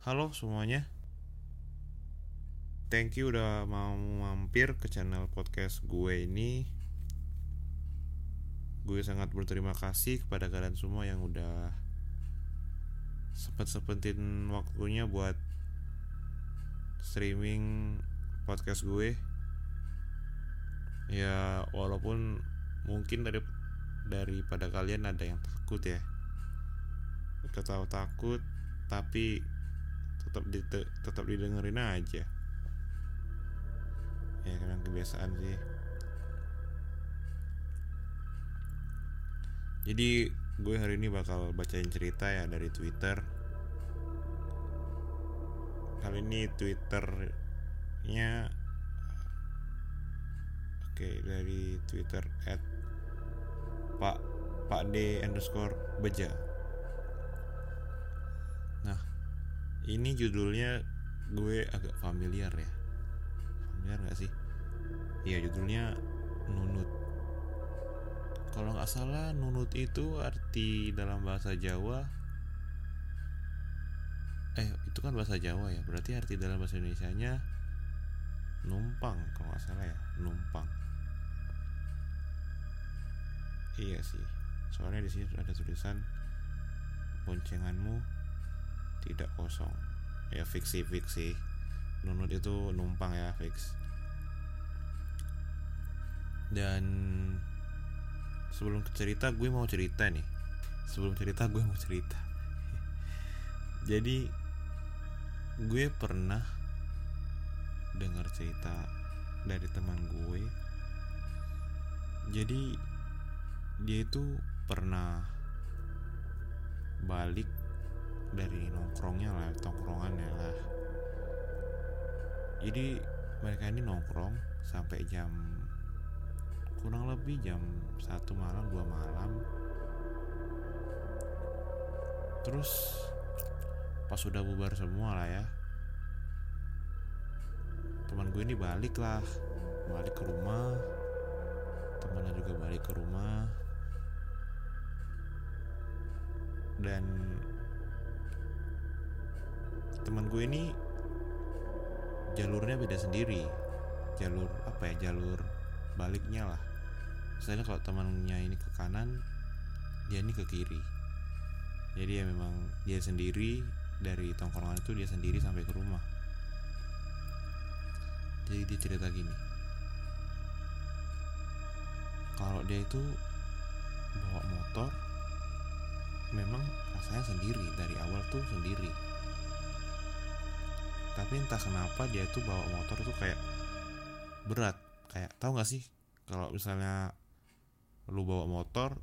Halo semuanya. Thank you udah mau mampir ke channel podcast gue ini. Gue sangat berterima kasih kepada kalian semua yang udah Sempet-sempetin waktunya buat Streaming podcast gue. Ya walaupun mungkin dari daripada kalian ada yang takut ya. Udah takut tapi tetap di, tetap didengerin aja. Ya memang kebiasaan sih. Jadi gue hari ini bakal bacain cerita ya dari twitter. Kali ini twitternya oke dari twitter at pak pak d underscore beja ini judulnya gue agak familiar ya. Familiar gak sih? Iya judulnya nunut. Kalau nggak salah nunut itu arti dalam bahasa Jawa eh itu kan bahasa Jawa ya. Berarti arti dalam bahasa Indonesia nya numpang kalau nggak salah ya numpang. Iya sih. Soalnya di sini ada tulisan boncenganmu tidak kosong. Ya fiksi fiksi nunut itu numpang ya fix. Dan sebelum cerita gue mau cerita nih. Sebelum cerita gue mau cerita. Jadi gue pernah dengar cerita dari teman gue. Jadi dia itu pernah balik dari nongkrongnya lah tongkrongannya lah. Jadi mereka ini nongkrong sampai jam kurang lebih jam satu malam dua malam. Terus pas sudah bubar semua lah ya teman gue ini balik lah balik ke rumah. Temannya juga balik ke rumah. Dan teman gue ini jalurnya beda sendiri. Jalur apa ya jalur baliknya lah. Misalnya kalau temannya ini ke kanan dia ini ke kiri. Jadi ya memang dia sendiri dari tongkrongan itu dia sendiri sampai ke rumah. Jadi dia cerita gini. Kalau dia itu bawa motor memang rasanya sendiri. Dari awal tuh sendiri tapi entah kenapa dia tuh bawa motor tuh kayak berat. Kayak tahu nggak sih kalau misalnya lu bawa motor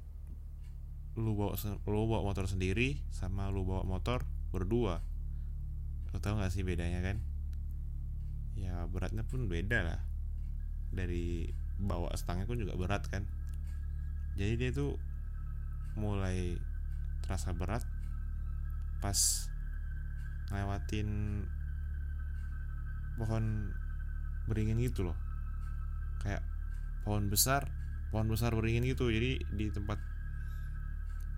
lu bawa lu bawa motor sendiri sama lu bawa motor berdua. Lu tahu nggak sih bedanya kan? Ya beratnya pun beda lah. Dari bawa stangnya pun juga berat kan? Jadi dia tuh mulai terasa berat pas ngelewatin pohon beringin gitu loh. Kayak pohon besar pohon besar beringin gitu. Jadi di tempat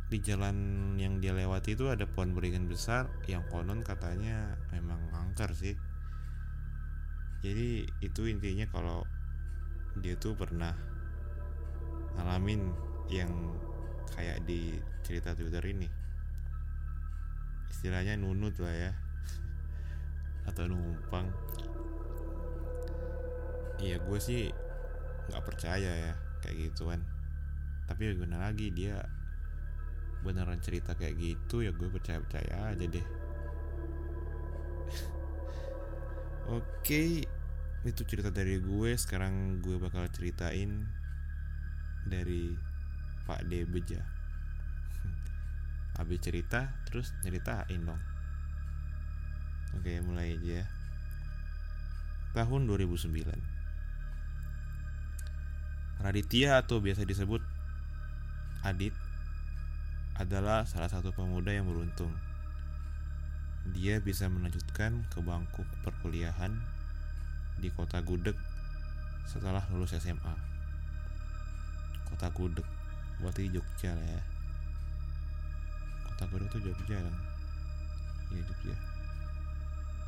di jalan yang dia lewati itu ada pohon beringin besar yang konon katanya memang angker sih. Jadi itu intinya kalau dia tuh pernah ngalamin yang kayak di cerita Twitter ini. Istilahnya nunut lah ya atau numpang. Iya gue sih nggak percaya ya kayak gituan. Tapi ya gimana lagi dia beneran cerita kayak gitu ya gue percaya percaya aja deh. Oke itu cerita dari gue. Sekarang gue bakal ceritain dari Pak D Beja habis cerita terus nyeritain dong oke mulai aja ya tahun 2009 Raditya atau biasa disebut Adit adalah salah satu pemuda yang beruntung. Dia bisa melanjutkan ke bangku perkuliahan di kota Gudeg setelah lulus SMA. Kota Gudeg, berarti Jogja lah ya. Kota Gudeg tuh Jogja kan? Iya Jogja.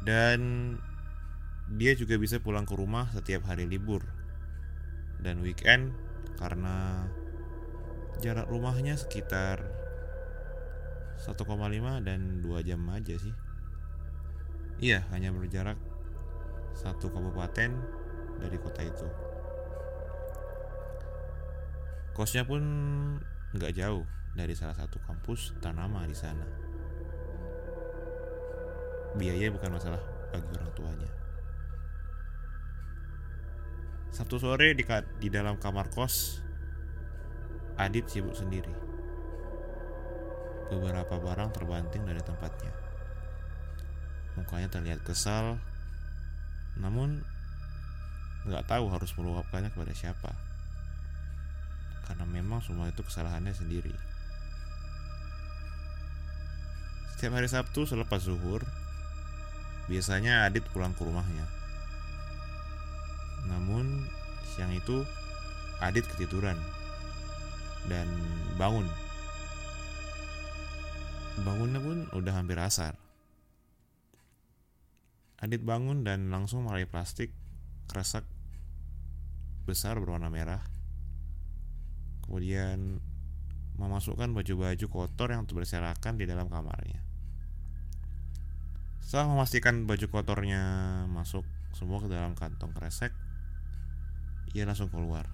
Dan dia juga bisa pulang ke rumah setiap hari libur dan weekend karena jarak rumahnya sekitar 1,5 dan 2 jam aja sih. Iya, hanya berjarak satu kabupaten dari kota itu. Kosnya pun nggak jauh dari salah satu kampus ternama di sana. Biaya bukan masalah bagi orang tuanya. Sabtu sore di, di dalam kamar kos, Adit sibuk sendiri. Beberapa barang terbanting dari tempatnya. Mukanya terlihat kesal, namun nggak tahu harus meluapkannya kepada siapa. Karena memang semua itu kesalahannya sendiri. Setiap hari Sabtu selepas zuhur, biasanya Adit pulang ke rumahnya namun siang itu Adit ketiduran dan bangun. Bangunnya pun udah hampir asar. Adit bangun dan langsung meraih plastik kresek besar berwarna merah. Kemudian memasukkan baju-baju kotor yang berserakan di dalam kamarnya. Setelah memastikan baju kotornya masuk semua ke dalam kantong kresek, ia langsung keluar.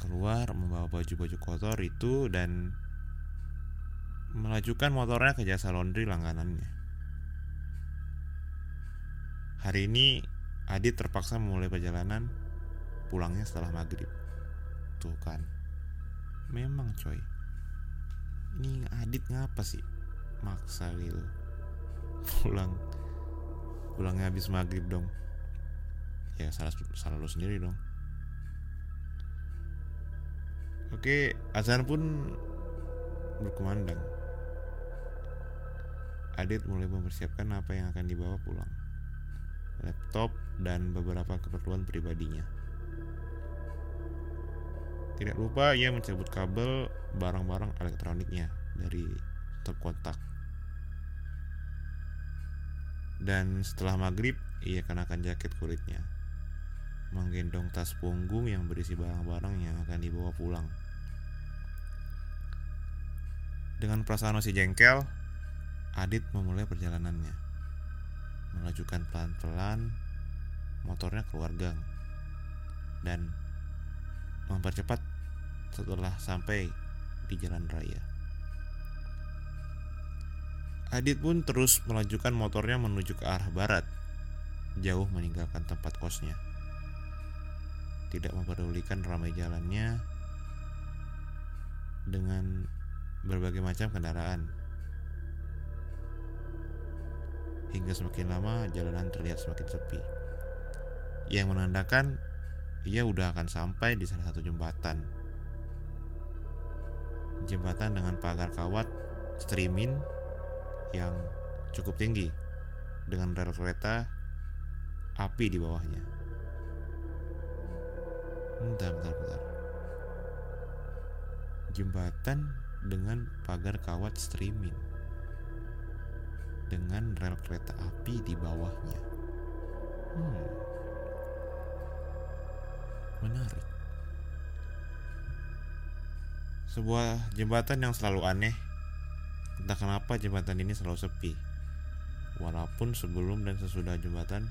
Keluar membawa baju-baju kotor itu dan melajukan motornya ke jasa laundry langganannya. Hari ini Adit terpaksa memulai perjalanan pulangnya setelah maghrib. Tuh kan, memang coy. Ini Adit ngapa sih maksa gitu pulang. Pulangnya habis maghrib dong. Ya salah salah lo sendiri dong. Oke azan pun berkumandang. Adit mulai mempersiapkan apa yang akan dibawa pulang. Laptop dan beberapa keperluan pribadinya. Tidak lupa ia mencabut kabel barang-barang elektroniknya dari top kontak dan setelah maghrib ia kenakan jaket kulitnya menggendong tas punggung yang berisi barang-barang yang akan dibawa pulang. Dengan perasaan masih jengkel, Adit memulai perjalanannya. Melajukan pelan-pelan motornya keluar gang dan mempercepat setelah sampai di jalan raya. Adit pun terus melajukan motornya menuju ke arah barat, jauh meninggalkan tempat kosnya tidak memperdulikan ramai jalannya dengan berbagai macam kendaraan. Hingga semakin lama jalanan terlihat semakin sepi. Yang menandakan ia udah akan sampai di salah satu jembatan. Jembatan dengan pagar kawat streaming yang cukup tinggi dengan rel kereta api di bawahnya. Bentar, bentar, bentar. Jembatan dengan pagar kawat streaming dengan rel kereta api di bawahnya. Hmm. Menarik. Sebuah jembatan yang selalu aneh. Entah kenapa jembatan ini selalu sepi. Walaupun sebelum dan sesudah jembatan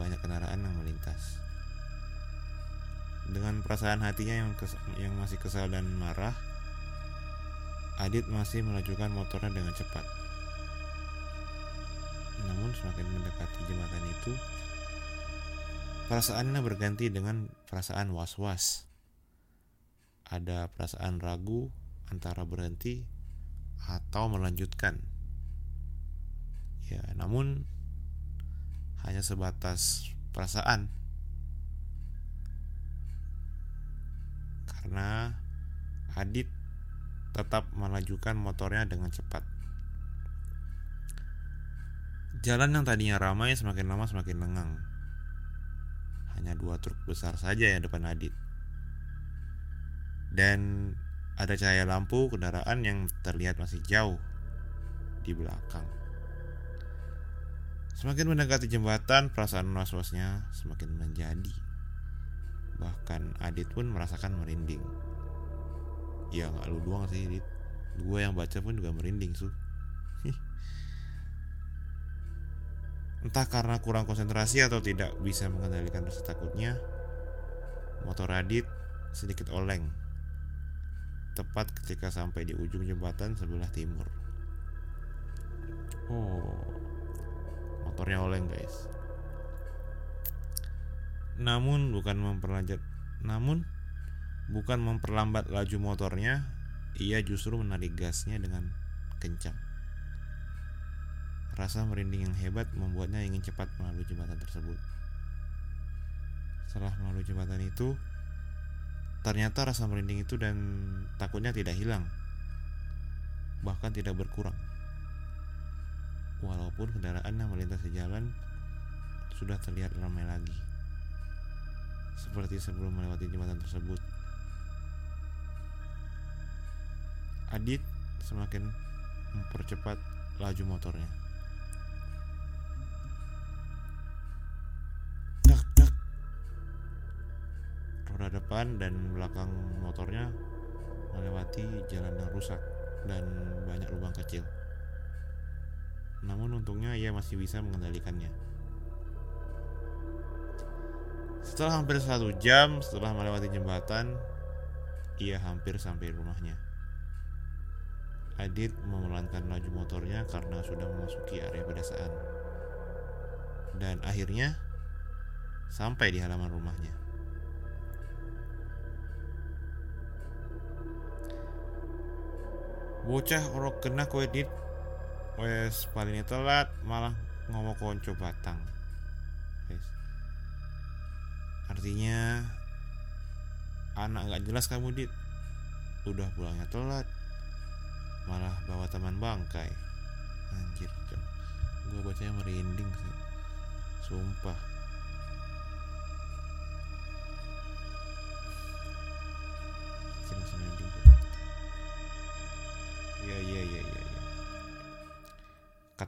banyak kendaraan yang melintas dengan perasaan hatinya yang kes yang masih kesal dan marah, Adit masih melajukan motornya dengan cepat. Namun semakin mendekati jembatan itu, perasaannya berganti dengan perasaan was-was. Ada perasaan ragu antara berhenti atau melanjutkan. Ya, namun hanya sebatas perasaan karena Adit tetap melajukan motornya dengan cepat. Jalan yang tadinya ramai semakin lama semakin lengang. Hanya dua truk besar saja yang depan Adit. Dan ada cahaya lampu kendaraan yang terlihat masih jauh di belakang. Semakin mendekati jembatan, perasaan was-wasnya semakin menjadi. Bahkan Adit pun merasakan merinding. Ya nggak lu doang sih, Adit. Gue yang baca pun juga merinding, su. Entah karena kurang konsentrasi atau tidak bisa mengendalikan rasa takutnya, motor Adit sedikit oleng. Tepat ketika sampai di ujung jembatan sebelah timur. Oh, motornya oleng guys. Namun bukan memperlanjut, namun bukan memperlambat laju motornya, ia justru menarik gasnya dengan kencang. Rasa merinding yang hebat membuatnya ingin cepat melalui jembatan tersebut. Setelah melalui jembatan itu, ternyata rasa merinding itu dan takutnya tidak hilang, bahkan tidak berkurang. Walaupun kendaraan yang melintasi jalan sudah terlihat ramai lagi, seperti sebelum melewati jembatan tersebut. Adit semakin mempercepat laju motornya. Depan dan belakang motornya melewati jalan yang rusak dan banyak lubang kecil. Namun untungnya ia masih bisa mengendalikannya. Setelah hampir satu jam setelah melewati jembatan, ia hampir sampai rumahnya. Adit memelankan laju motornya karena sudah memasuki area pedesaan. Dan akhirnya sampai di halaman rumahnya. Bocah orok kena kowe dit wes paling telat malah ngomong konco batang. Guys artinya anak nggak jelas kamu dit. Udah pulangnya telat. Malah bawa teman bangkai. Anjir gue bacanya merinding sih. Sumpah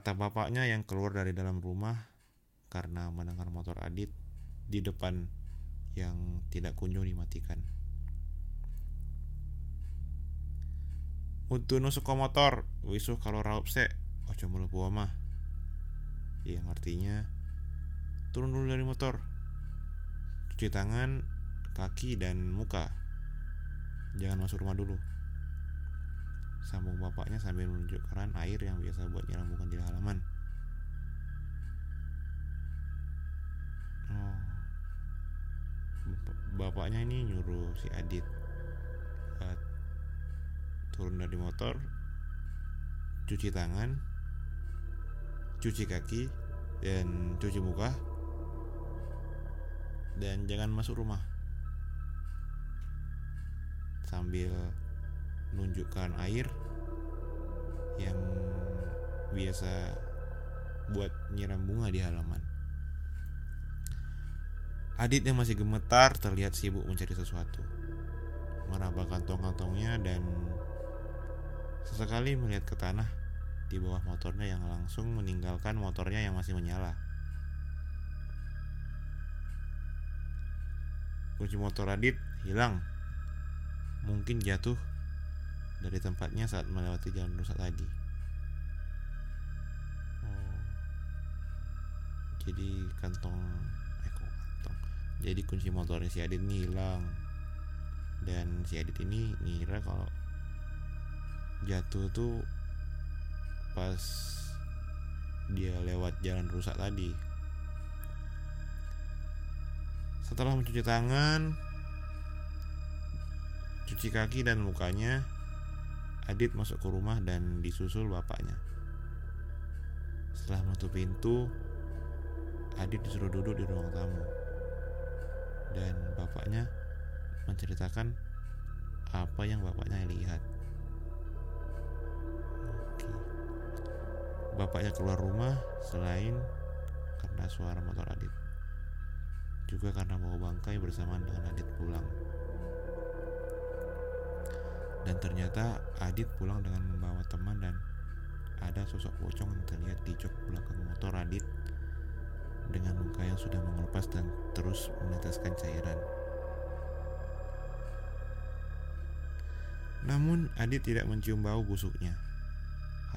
Kata bapaknya yang keluar dari dalam rumah karena mendengar motor Adit di depan yang tidak kunjung dimatikan. Untuk nusuk motor, wisuh kalau raup se, ojo melebu mah. Yang artinya turun dulu dari motor, cuci tangan, kaki dan muka. Jangan masuk rumah dulu sambung bapaknya sambil menunjuk keran air yang biasa buat nyiram bukan di halaman. Oh. Bapaknya ini nyuruh si Adit buat turun dari motor, cuci tangan, cuci kaki, dan cuci muka, dan jangan masuk rumah sambil menunjukkan air yang biasa buat nyiram bunga di halaman. Adit yang masih gemetar terlihat sibuk mencari sesuatu. Meraba kantong-kantongnya dan sesekali melihat ke tanah di bawah motornya yang langsung meninggalkan motornya yang masih menyala. Kunci motor Adit hilang. Mungkin jatuh dari tempatnya saat melewati jalan rusak tadi. Oh. Jadi kantong eh. Jadi kunci motornya si Adit ini hilang. Dan si Adit ini ngira kalau jatuh tuh pas dia lewat jalan rusak tadi. Setelah mencuci tangan, cuci kaki dan mukanya, Adit masuk ke rumah dan disusul bapaknya. Setelah menutup pintu, Adit disuruh duduk di ruang tamu. Dan bapaknya menceritakan apa yang bapaknya lihat. Bapaknya keluar rumah selain karena suara motor Adit. Juga karena mau bangkai bersamaan dengan Adit pulang dan ternyata Adit pulang dengan membawa teman dan ada sosok pocong yang terlihat di jok belakang motor Adit dengan muka yang sudah mengelupas dan terus meneteskan cairan. Namun Adit tidak mencium bau busuknya,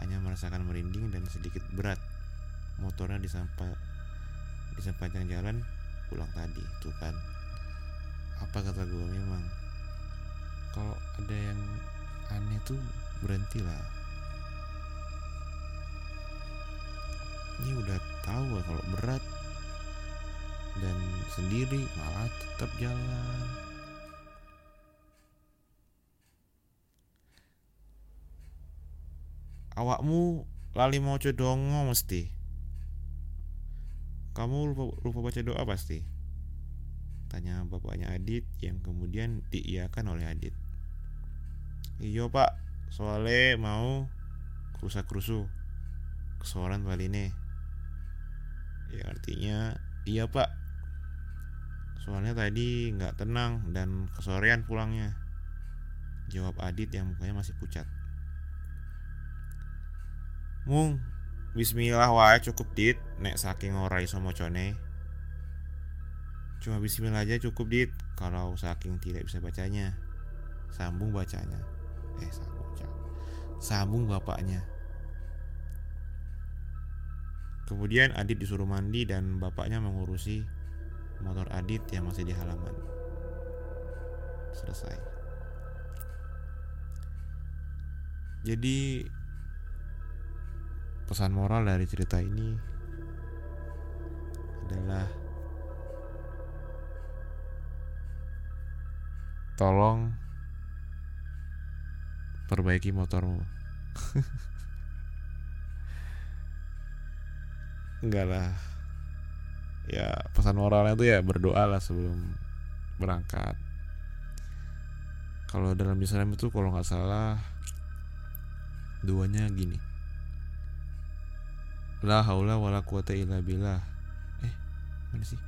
hanya merasakan merinding dan sedikit berat. Motornya di sampah di sepanjang jalan pulang tadi, tuh kan. Apa kata gue memang ada yang aneh tuh berhentilah. Ini udah tahu kalau berat dan sendiri malah tetap jalan. Awakmu lali mau dongo mesti. Kamu lupa, lupa baca doa pasti. Tanya bapaknya Adit yang kemudian diiakan oleh Adit. Iya pak, soalnya mau kerusak kerusu kesoran kali ini. Ya artinya iya pak. Soalnya tadi nggak tenang dan kesorean pulangnya. Jawab Adit yang mukanya masih pucat. Mung, Bismillah wae cukup dit nek saking ora iso macane. Cuma bismillah aja cukup dit kalau saking tidak bisa bacanya. Sambung bacanya. Eh sambung Sambung bapaknya. Kemudian Adit disuruh mandi dan bapaknya mengurusi motor Adit yang masih di halaman. Selesai. Jadi pesan moral dari cerita ini adalah tolong perbaiki motormu enggak lah ya pesan moralnya itu ya berdoa lah sebelum berangkat kalau dalam Islam itu kalau nggak salah duanya gini La haula wala quwata illa billah. Eh, mana sih?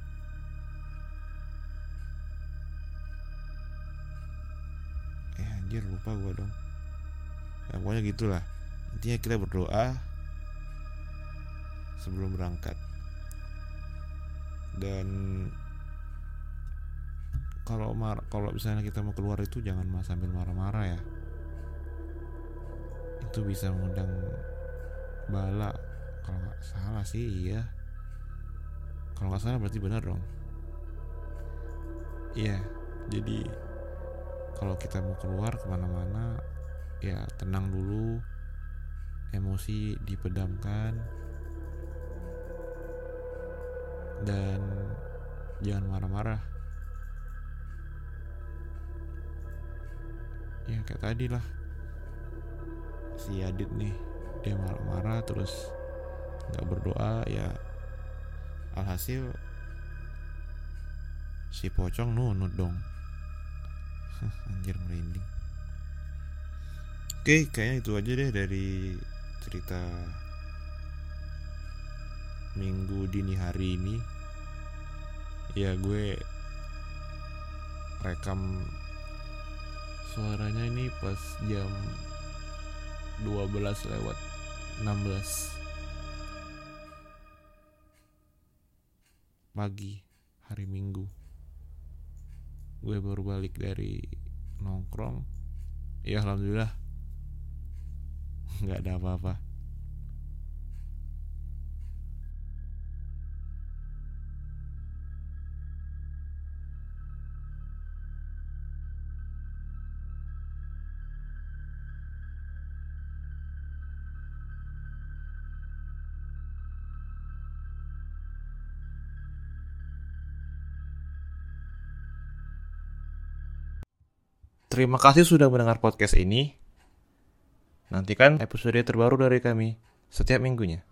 Eh, anjir lupa gua dong. Ya, pokoknya gitulah. Intinya kita berdoa sebelum berangkat. Dan kalau mar kalau misalnya kita mau keluar itu jangan sambil marah-marah ya. Itu bisa mengundang bala kalau nggak salah sih iya kalau nggak salah berarti benar dong iya jadi kalau kita mau keluar ke mana-mana ya tenang dulu. Emosi dipedamkan. Dan jangan marah-marah. Ya kayak tadi lah. Si Adit nih dia marah-marah terus nggak berdoa ya. Alhasil si pocong nunut dong. Anjir merinding oke kayaknya itu aja deh dari cerita minggu dini hari ini. Ya gue rekam suaranya ini pas jam 12 lewat 16 pagi hari minggu. Gue baru balik dari nongkrong. Ya alhamdulillah nggak ada apa-apa Terima kasih sudah mendengar podcast ini. Nantikan episode terbaru dari kami setiap minggunya.